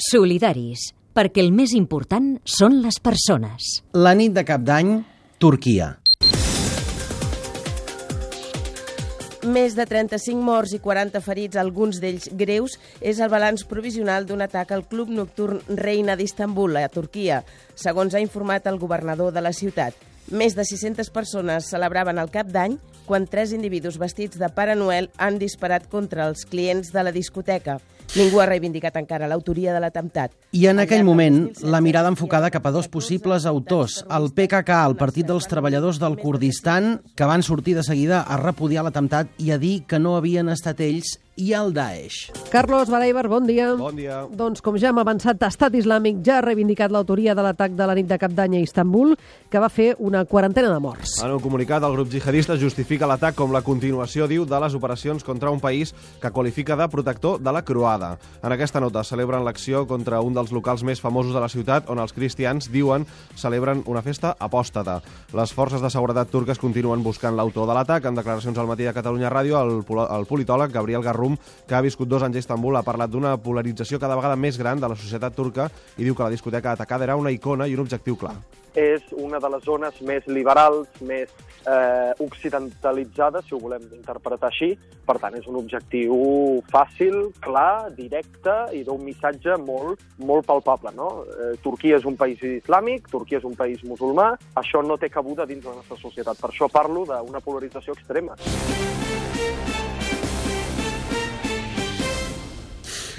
Solidaris, perquè el més important són les persones. La nit de cap d'any, Turquia. Més de 35 morts i 40 ferits, alguns d'ells greus, és el balanç provisional d'un atac al club nocturn Reina d'Istanbul, a Turquia, segons ha informat el governador de la ciutat. Més de 600 persones celebraven el cap d'any quan tres individus vestits de Pare Noel han disparat contra els clients de la discoteca. Ningú ha reivindicat encara l'autoria de l'atemptat. I en aquell moment, la mirada enfocada cap a dos possibles autors, el PKK, el Partit dels Treballadors del Kurdistan, que van sortir de seguida a repudiar l'atemptat i a dir que no havien estat ells i el Daesh. Carlos Bareiber, bon dia. Bon dia. Doncs, com ja hem avançat, Estat Islàmic ja ha reivindicat l'autoria de l'atac de la nit de cap d'any a Istanbul, que va fer una quarantena de morts. En un comunicat, el grup jihadista justifica l'atac com la continuació, diu, de les operacions contra un país que qualifica de protector de la croada. En aquesta nota celebren l'acció contra un dels locals més famosos de la ciutat, on els cristians, diuen, celebren una festa apòstata. Les forces de seguretat turques continuen buscant l'autor de l'atac. En declaracions al matí de Catalunya Ràdio, el, el politòleg Gabriel Garrum, que ha viscut dos anys a Istanbul, ha parlat d'una polarització cada vegada més gran de la societat turca i diu que la discoteca atacada era una icona i un objectiu clar és una de les zones més liberals, més eh, occidentalitzades, si ho volem interpretar així. Per tant, és un objectiu fàcil, clar, directe i d'un missatge molt, molt palpable. No? Eh, Turquia és un país islàmic, Turquia és un país musulmà, això no té cabuda dins de la nostra societat. Per això parlo d'una polarització extrema.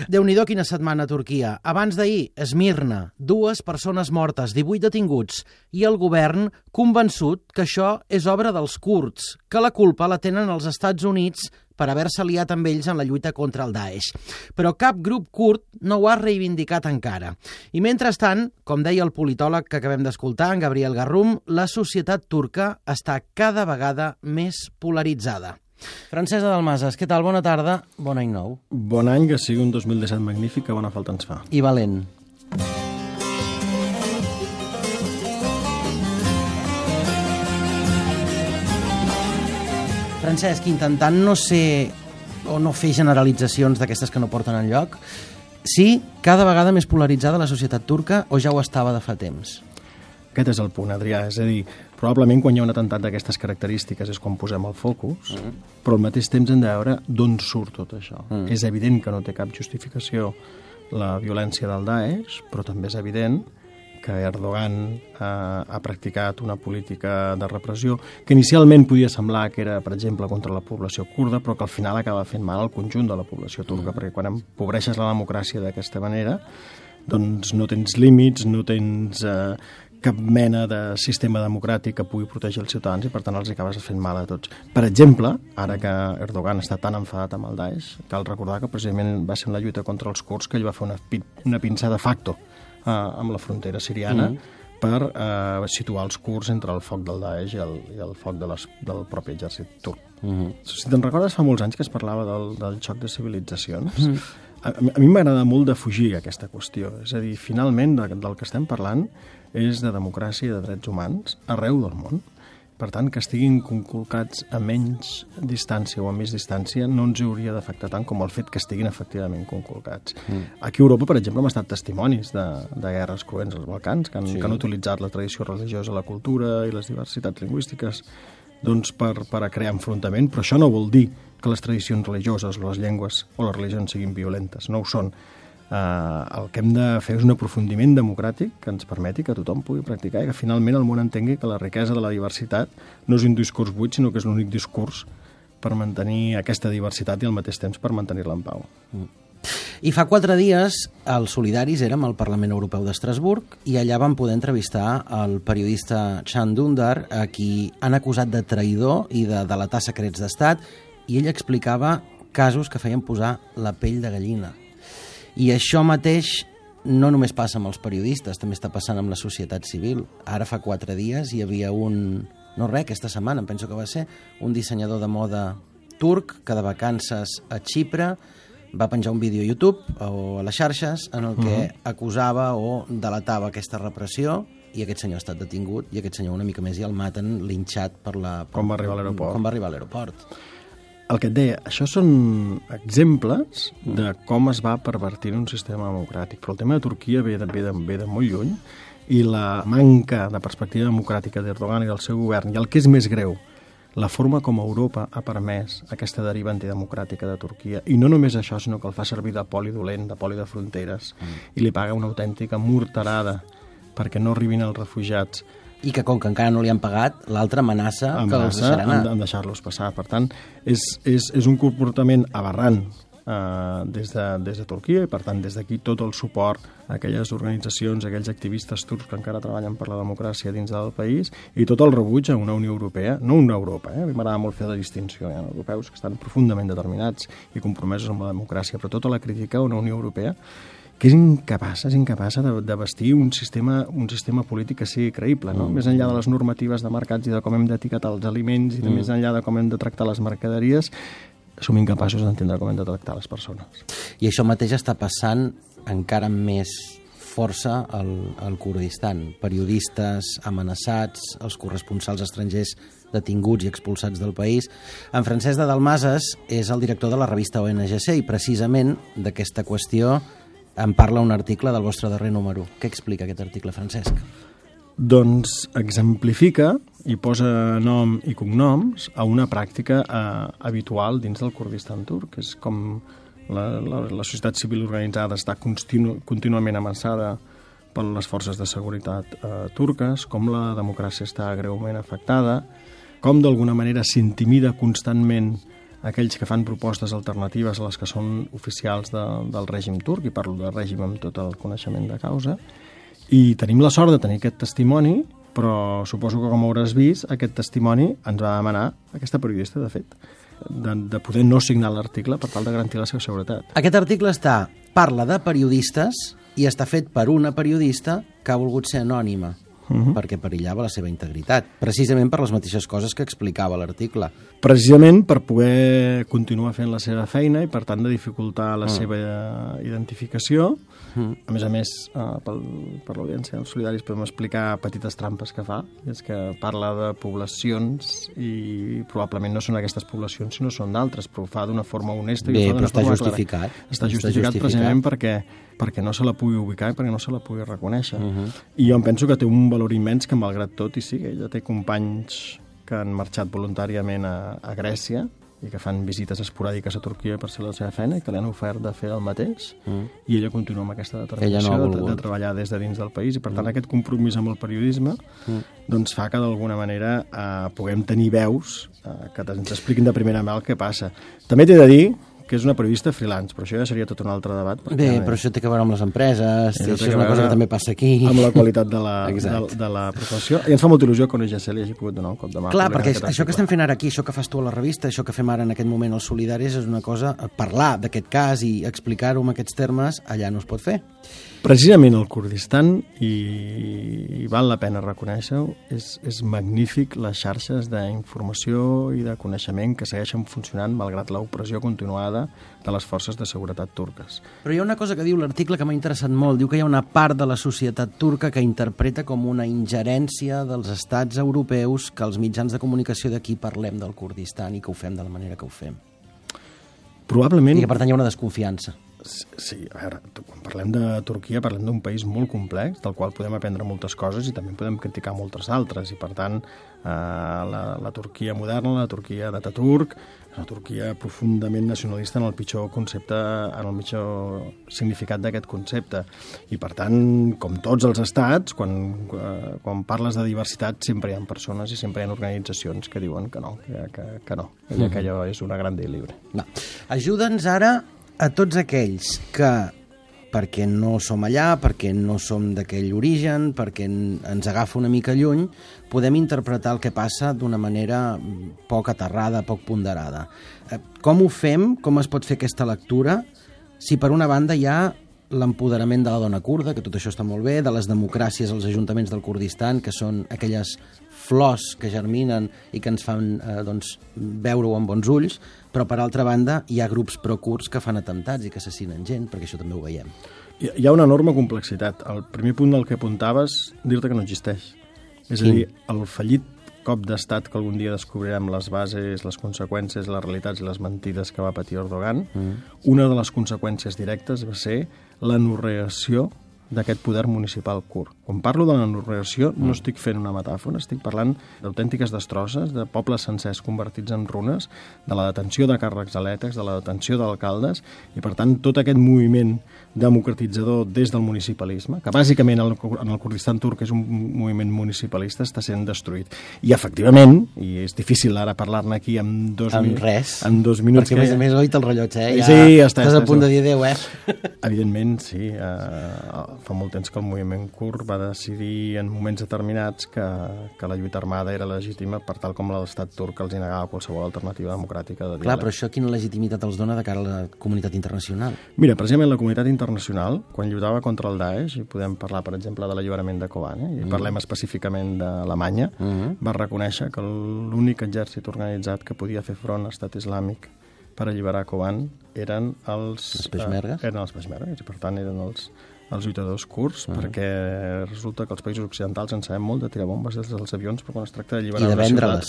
Déu nhi quina setmana a Turquia. Abans d'ahir, Esmirna, dues persones mortes, 18 detinguts, i el govern convençut que això és obra dels kurds, que la culpa la tenen els Estats Units per haver-se aliat amb ells en la lluita contra el Daesh. Però cap grup kurd no ho ha reivindicat encara. I mentrestant, com deia el politòleg que acabem d'escoltar, en Gabriel Garrum, la societat turca està cada vegada més polaritzada. Francesa Dalmases, què tal? Bona tarda, bon any nou. Bon any, que sigui un 2017 magnífic, que bona falta ens fa. I valent. Francesc, intentant no ser o no fer generalitzacions d'aquestes que no porten en lloc, sí, cada vegada més polaritzada la societat turca o ja ho estava de fa temps? Aquest és el punt, Adrià. És a dir, probablement quan hi ha un atemptat d'aquestes característiques és quan posem el focus, mm. però al mateix temps hem de veure d'on surt tot això. Mm. És evident que no té cap justificació la violència del Daesh, però també és evident que Erdogan eh, ha practicat una política de repressió que inicialment podia semblar que era, per exemple, contra la població kurda, però que al final acaba fent mal al conjunt de la població turca, mm. perquè quan empobreixes la democràcia d'aquesta manera, doncs no tens límits, no tens eh, cap mena de sistema democràtic que pugui protegir els ciutadans i per tant els acabes fent mal a tots. Per exemple, ara que Erdogan està tan enfadat amb el Daesh, cal recordar que precisament va ser en la lluita contra els kurds que ell va fer una, una pinça de facto eh, amb la frontera siriana mm per eh, situar els kurds entre el foc del Daesh i el, i el foc de les, del propi exèrcit turc. Mm -hmm. Si te'n recordes, fa molts anys que es parlava del, del xoc de civilitzacions. Mm -hmm. A, a mi m'agrada molt de fugir aquesta qüestió. És a dir, finalment, de, del que estem parlant és de democràcia i de drets humans arreu del món. Per tant, que estiguin conculcats a menys distància o a més distància no ens hauria d'afectar tant com el fet que estiguin efectivament conculcats. Mm. Aquí a Europa, per exemple, hem estat testimonis de, de guerres cruents als Balcans, que han, sí. que han utilitzat la tradició religiosa, la cultura i les diversitats lingüístiques doncs, per, per a crear enfrontament, però això no vol dir que les tradicions religioses, les llengües o les religions siguin violentes. No ho són eh, el que hem de fer és un aprofundiment democràtic que ens permeti que tothom pugui practicar i que finalment el món entengui que la riquesa de la diversitat no és un discurs buit, sinó que és l'únic discurs per mantenir aquesta diversitat i al mateix temps per mantenir-la en pau. Mm. I fa quatre dies els solidaris érem al Parlament Europeu d'Estrasburg i allà vam poder entrevistar el periodista Chan Dundar, a qui han acusat de traïdor i de delatar secrets d'estat, i ell explicava casos que feien posar la pell de gallina. I això mateix no només passa amb els periodistes, també està passant amb la societat civil. Ara fa quatre dies hi havia un... No res, aquesta setmana, em penso que va ser, un dissenyador de moda turc que de vacances a Xipre va penjar un vídeo a YouTube o a les xarxes en el que uh -huh. acusava o delatava aquesta repressió i aquest senyor ha estat detingut i aquest senyor una mica més i el maten linxat per la... Com va arribar a l'aeroport. Com va arribar a l'aeroport. El que et deia, això són exemples de com es va pervertir un sistema democràtic. Però el tema de Turquia ve de, ve de, ve de molt lluny i la manca de perspectiva democràtica d'Erdogan i del seu govern, i el que és més greu, la forma com Europa ha permès aquesta deriva antidemocràtica de Turquia, i no només això, sinó que el fa servir de poli dolent, de poli de fronteres, mm. i li paga una autèntica morterada perquè no arribin els refugiats I que com que encara no li han pagat, l'altra amenaça, que els amenaça deixarà anar. en, en deixar-los passar. Per tant, és, és, és un comportament aberrant eh, des, de, des de Turquia i, per tant, des d'aquí tot el suport a aquelles organitzacions, a aquells activistes turcs que encara treballen per la democràcia dins del país i tot el rebuig a una Unió Europea, no una Europa, eh? a mi m'agrada molt fer la distinció, hi ha europeus que estan profundament determinats i compromesos amb la democràcia, però tota la crítica a una Unió Europea que és incapaç, és incapaç de, de vestir un sistema, un sistema polític que sigui creïble, no? Mm. Més enllà de les normatives de mercats i de com hem d'etiquetar els aliments i de Mm. més enllà de com hem de tractar les mercaderies, som incapaços d'entendre com hem de tractar les persones. I això mateix està passant encara amb més força al, al Kurdistan. Periodistes amenaçats, els corresponsals estrangers detinguts i expulsats del país. En Francesc de Dalmases és el director de la revista ONGC i precisament d'aquesta qüestió en parla un article del vostre darrer número. Què explica aquest article, Francesc? Doncs exemplifica i posa nom i cognoms a una pràctica eh, habitual dins del Kurdistan turc, que és com la, la, la societat civil organitzada està continu, contínuament amenaçada per les forces de seguretat eh, turques, com la democràcia està greument afectada, com d'alguna manera s'intimida constantment aquells que fan propostes alternatives a les que són oficials de, del règim turc, i parlo de règim amb tot el coneixement de causa, i tenim la sort de tenir aquest testimoni, però suposo que com hauràs vist, aquest testimoni ens va demanar, aquesta periodista, de fet, de, de poder no signar l'article per tal de garantir la seva seguretat. Aquest article està parla de periodistes i està fet per una periodista que ha volgut ser anònima uh -huh. perquè perillava la seva integritat, precisament per les mateixes coses que explicava l'article. Precisament per poder continuar fent la seva feina i, per tant, de dificultar la seva identificació. A més a més, eh, pel, per l'audiència dels solidaris podem explicar petites trampes que fa. I és que parla de poblacions i probablement no són aquestes poblacions, sinó són d'altres, però ho fa d'una forma honesta i Bé, ho fa d'una està forma clara. justificat. Està Està justificat, justificat. precisament perquè perquè no se la pugui ubicar i perquè no se la pugui reconèixer. Uh -huh. I jo em penso que té un valor immens que, malgrat tot, i sí, ella té companys que han marxat voluntàriament a, a Grècia i que fan visites esporàdiques a Turquia per ser la seva feina i que li han ofert de fer el mateix Mm. i ella continua amb aquesta determinació no de, de treballar des de dins del país i per tant aquest compromís amb el periodisme doncs fa que d'alguna manera eh, puguem tenir veus eh, que ens expliquin de primera mà el que passa. També t'he de dir que és una periodista freelance, però això ja seria tot un altre debat. perquè, Bé, però això té que veure amb les empreses, Això això és una cosa que també passa aquí. amb la qualitat de la, de, de la professió. I ens fa molta il·lusió que una GC li hagi pogut donar un cop de mà. Clar, perquè aquest això que estem fent ara aquí, això que fas tu a la revista, això que fem ara en aquest moment als solidaris, és una cosa, eh, parlar d'aquest cas i explicar-ho en aquests termes, allà no es pot fer. Precisament el Kurdistan, i, i val la pena reconèixer-ho, és, és magnífic les xarxes d'informació i de coneixement que segueixen funcionant malgrat l'opressió continuada de les forces de seguretat turques. Però hi ha una cosa que diu l'article que m'ha interessat molt. Diu que hi ha una part de la societat turca que interpreta com una ingerència dels estats europeus que els mitjans de comunicació d'aquí parlem del Kurdistan i que ho fem de la manera que ho fem. Probablement... I que, per tant, hi ha una desconfiança. Sí, a veure, quan parlem de Turquia parlem d'un país molt complex, del qual podem aprendre moltes coses i també podem criticar moltes altres. I, per tant, eh, la, la Turquia moderna, la Turquia d'Ataturk, una Turquia profundament nacionalista en el pitjor concepte, en el pitjor significat d'aquest concepte. I, per tant, com tots els estats, quan, eh, quan parles de diversitat sempre hi ha persones i sempre hi ha organitzacions que diuen que no, que, que, que no, que, que allò és una gran libre. Va. Ajuda'ns ara a tots aquells que perquè no som allà, perquè no som d'aquell origen, perquè en- ens agafa una mica lluny, podem interpretar el que passa d'una manera poc aterrada, poc ponderada. Eh, Com ho fem? Com es pot fer aquesta lectura? Si per una banda hi ha l'empoderament de la dona kurda, que tot això està molt bé, de les democràcies als ajuntaments del Kurdistan, que són aquelles flors que germinen i que ens fan eh, doncs, veure-ho amb bons ulls, però per altra banda hi ha grups pro-kurds que fan atemptats i que assassinen gent, perquè això també ho veiem. Hi ha una enorme complexitat. El primer punt del que apuntaves, dir-te que no existeix. És a dir, el fallit cop d'estat que algun dia descobrirem les bases, les conseqüències, les realitats i les mentides que va patir Erdogan. Mm. Una de les conseqüències directes va ser l'anorreació d'aquest poder municipal curt. Quan parlo de mm. no estic fent una metàfora, estic parlant d'autèntiques destrosses, de pobles sencers convertits en runes, de la detenció de càrrecs elèctrics, de la detenció d'alcaldes, i per tant tot aquest moviment democratitzador des del municipalisme, que bàsicament en el, en el Kurdistan turc és un moviment municipalista, està sent destruït. I efectivament, i és difícil ara parlar-ne aquí en dos, amb res, en dos minuts... Perquè que... a més a més oita el rellotge, eh? Ja sí, ja està. Estàs està, a punt de dir adéu, eh? Evidentment, sí. Uh, fa molt temps que el moviment kurd va decidir en moments determinats que, que la lluita armada era legítima per tal com l'estat turc els negava qualsevol alternativa democràtica de diàleg. Clar, però això quina legitimitat els dona de cara a la comunitat internacional? Mira, precisament la comunitat internacional, quan lluitava contra el Daesh, i podem parlar, per exemple, de l'alliberament de Kobane, eh? i mm. parlem específicament d'Alemanya, mm -hmm. va reconèixer que l'únic exèrcit organitzat que podia fer front a l'estat islàmic per alliberar Kobane eren els... Els peshmergues? Eh, eren els peshmergues, i per tant eren els, els lluitadors curts, uh -huh. perquè resulta que els països occidentals en sabem molt de tirar bombes des dels avions, però quan es tracta d'alliberar una ciutat...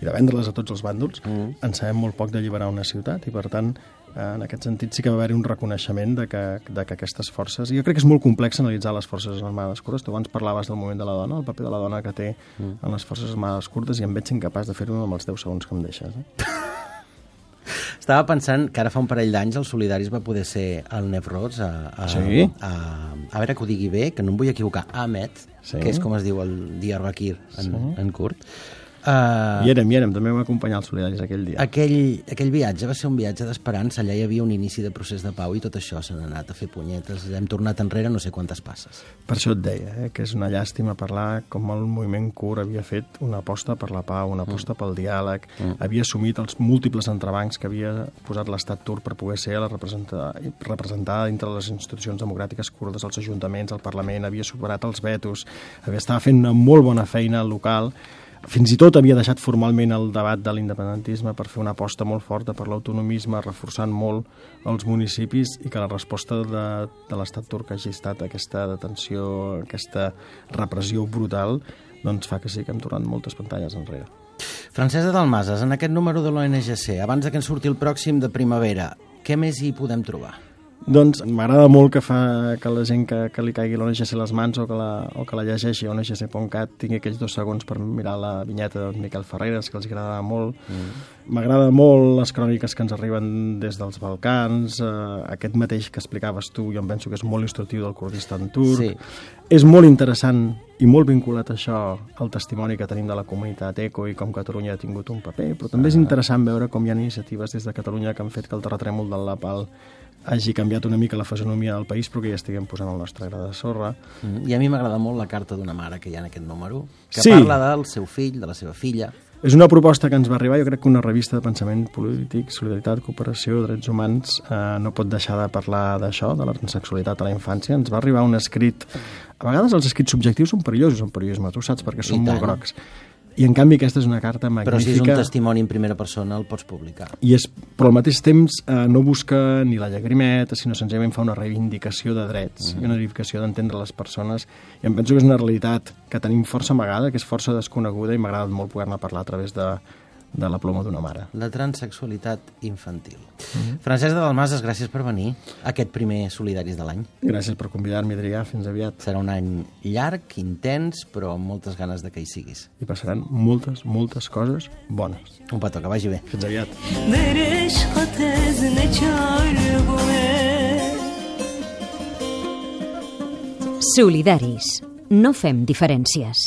I de vendre-les a tots els bàndols. Uh -huh. En sabem molt poc d'alliberar una ciutat, i per tant, en aquest sentit sí que va haver-hi un reconeixement de que, de que aquestes forces... Jo crec que és molt complex analitzar les forces armades curtes. Tu abans parlaves del moment de la dona, el paper de la dona que té uh-huh. en les forces armades curtes, i em veig incapaç de fer-ho amb els 10 segons que em deixes. Eh? Estava pensant que ara fa un parell d'anys el Solidaris va poder ser el Nefrots a, a, sí? a, a veure que ho digui bé, que no em vull equivocar, Ahmed, sí? que és com es diu el Diyarbakir en, sí? en curt, Uh, hi érem, hi érem, també vam acompanyar els solidaris aquell dia. Aquell, aquell viatge va ser un viatge d'esperança, allà hi havia un inici de procés de pau i tot això s'ha anat a fer punyetes, hem tornat enrere no sé quantes passes. Per això et deia, eh, que és una llàstima parlar com el moviment CUR havia fet una aposta per la pau, una aposta mm. pel diàleg, mm. havia assumit els múltiples entrebancs que havia posat l'estat turc per poder ser la representada, representada dintre les institucions democràtiques kurdes, els ajuntaments, el Parlament, havia superat els vetos, havia estava fent una molt bona feina local, fins i tot havia deixat formalment el debat de l'independentisme per fer una aposta molt forta per l'autonomisme, reforçant molt els municipis i que la resposta de, de l'estat turc hagi estat aquesta detenció, aquesta repressió brutal, doncs fa que sí que hem tornat moltes pantalles enrere. Francesa Dalmases, en aquest número de l'ONGC, abans de que ens surti el pròxim de primavera, què més hi podem trobar? Doncs m'agrada molt que fa que la gent que, que li caigui l'ONGC a les mans o que la, o que la llegeixi a ONGC.cat tingui aquells dos segons per mirar la vinyeta de Miquel Ferreres, que els agradarà molt. M'agrada mm. molt les cròniques que ens arriben des dels Balcans, eh, aquest mateix que explicaves tu, jo em penso que és molt instructiu del Kurdistan turc. Sí. És molt interessant i molt vinculat a això el testimoni que tenim de la comunitat ECO i com Catalunya ha tingut un paper, però també és ah. interessant veure com hi ha iniciatives des de Catalunya que han fet que el terratrèmol del Lapal hagi canviat una mica la fisonomia del país, però que ja estiguem posant el nostre gra de sorra. Mm, I a mi m'agrada molt la carta d'una mare que hi ha en aquest número, que sí. parla del seu fill, de la seva filla. És una proposta que ens va arribar, jo crec que una revista de pensament polític, solidaritat, cooperació, drets humans, eh, no pot deixar de parlar d'això, de la transsexualitat a la infància. Ens va arribar un escrit... A vegades els escrits subjectius són perillosos en periodisme, tu saps, perquè són molt grocs. I en canvi aquesta és una carta magnífica. Però si és un testimoni en primera persona el pots publicar. I és, però al mateix temps eh, no busca ni la llagrimeta, sinó senzillament fa una reivindicació de drets mm i una reivindicació d'entendre les persones. I em penso que és una realitat que tenim força amagada, que és força desconeguda i m'ha agradat molt poder-ne parlar a través de, de la ploma d'una mare. La transsexualitat infantil. Mm -hmm. Francesc de Dalmases, gràcies per venir a aquest primer Solidaris de l'any. Gràcies per convidar-me, Adrià. Fins aviat. Serà un any llarg, intens, però amb moltes ganes de que hi siguis. I passaran moltes, moltes coses bones. Un petó, que vagi bé. Fins aviat. Solidaris. No fem diferències.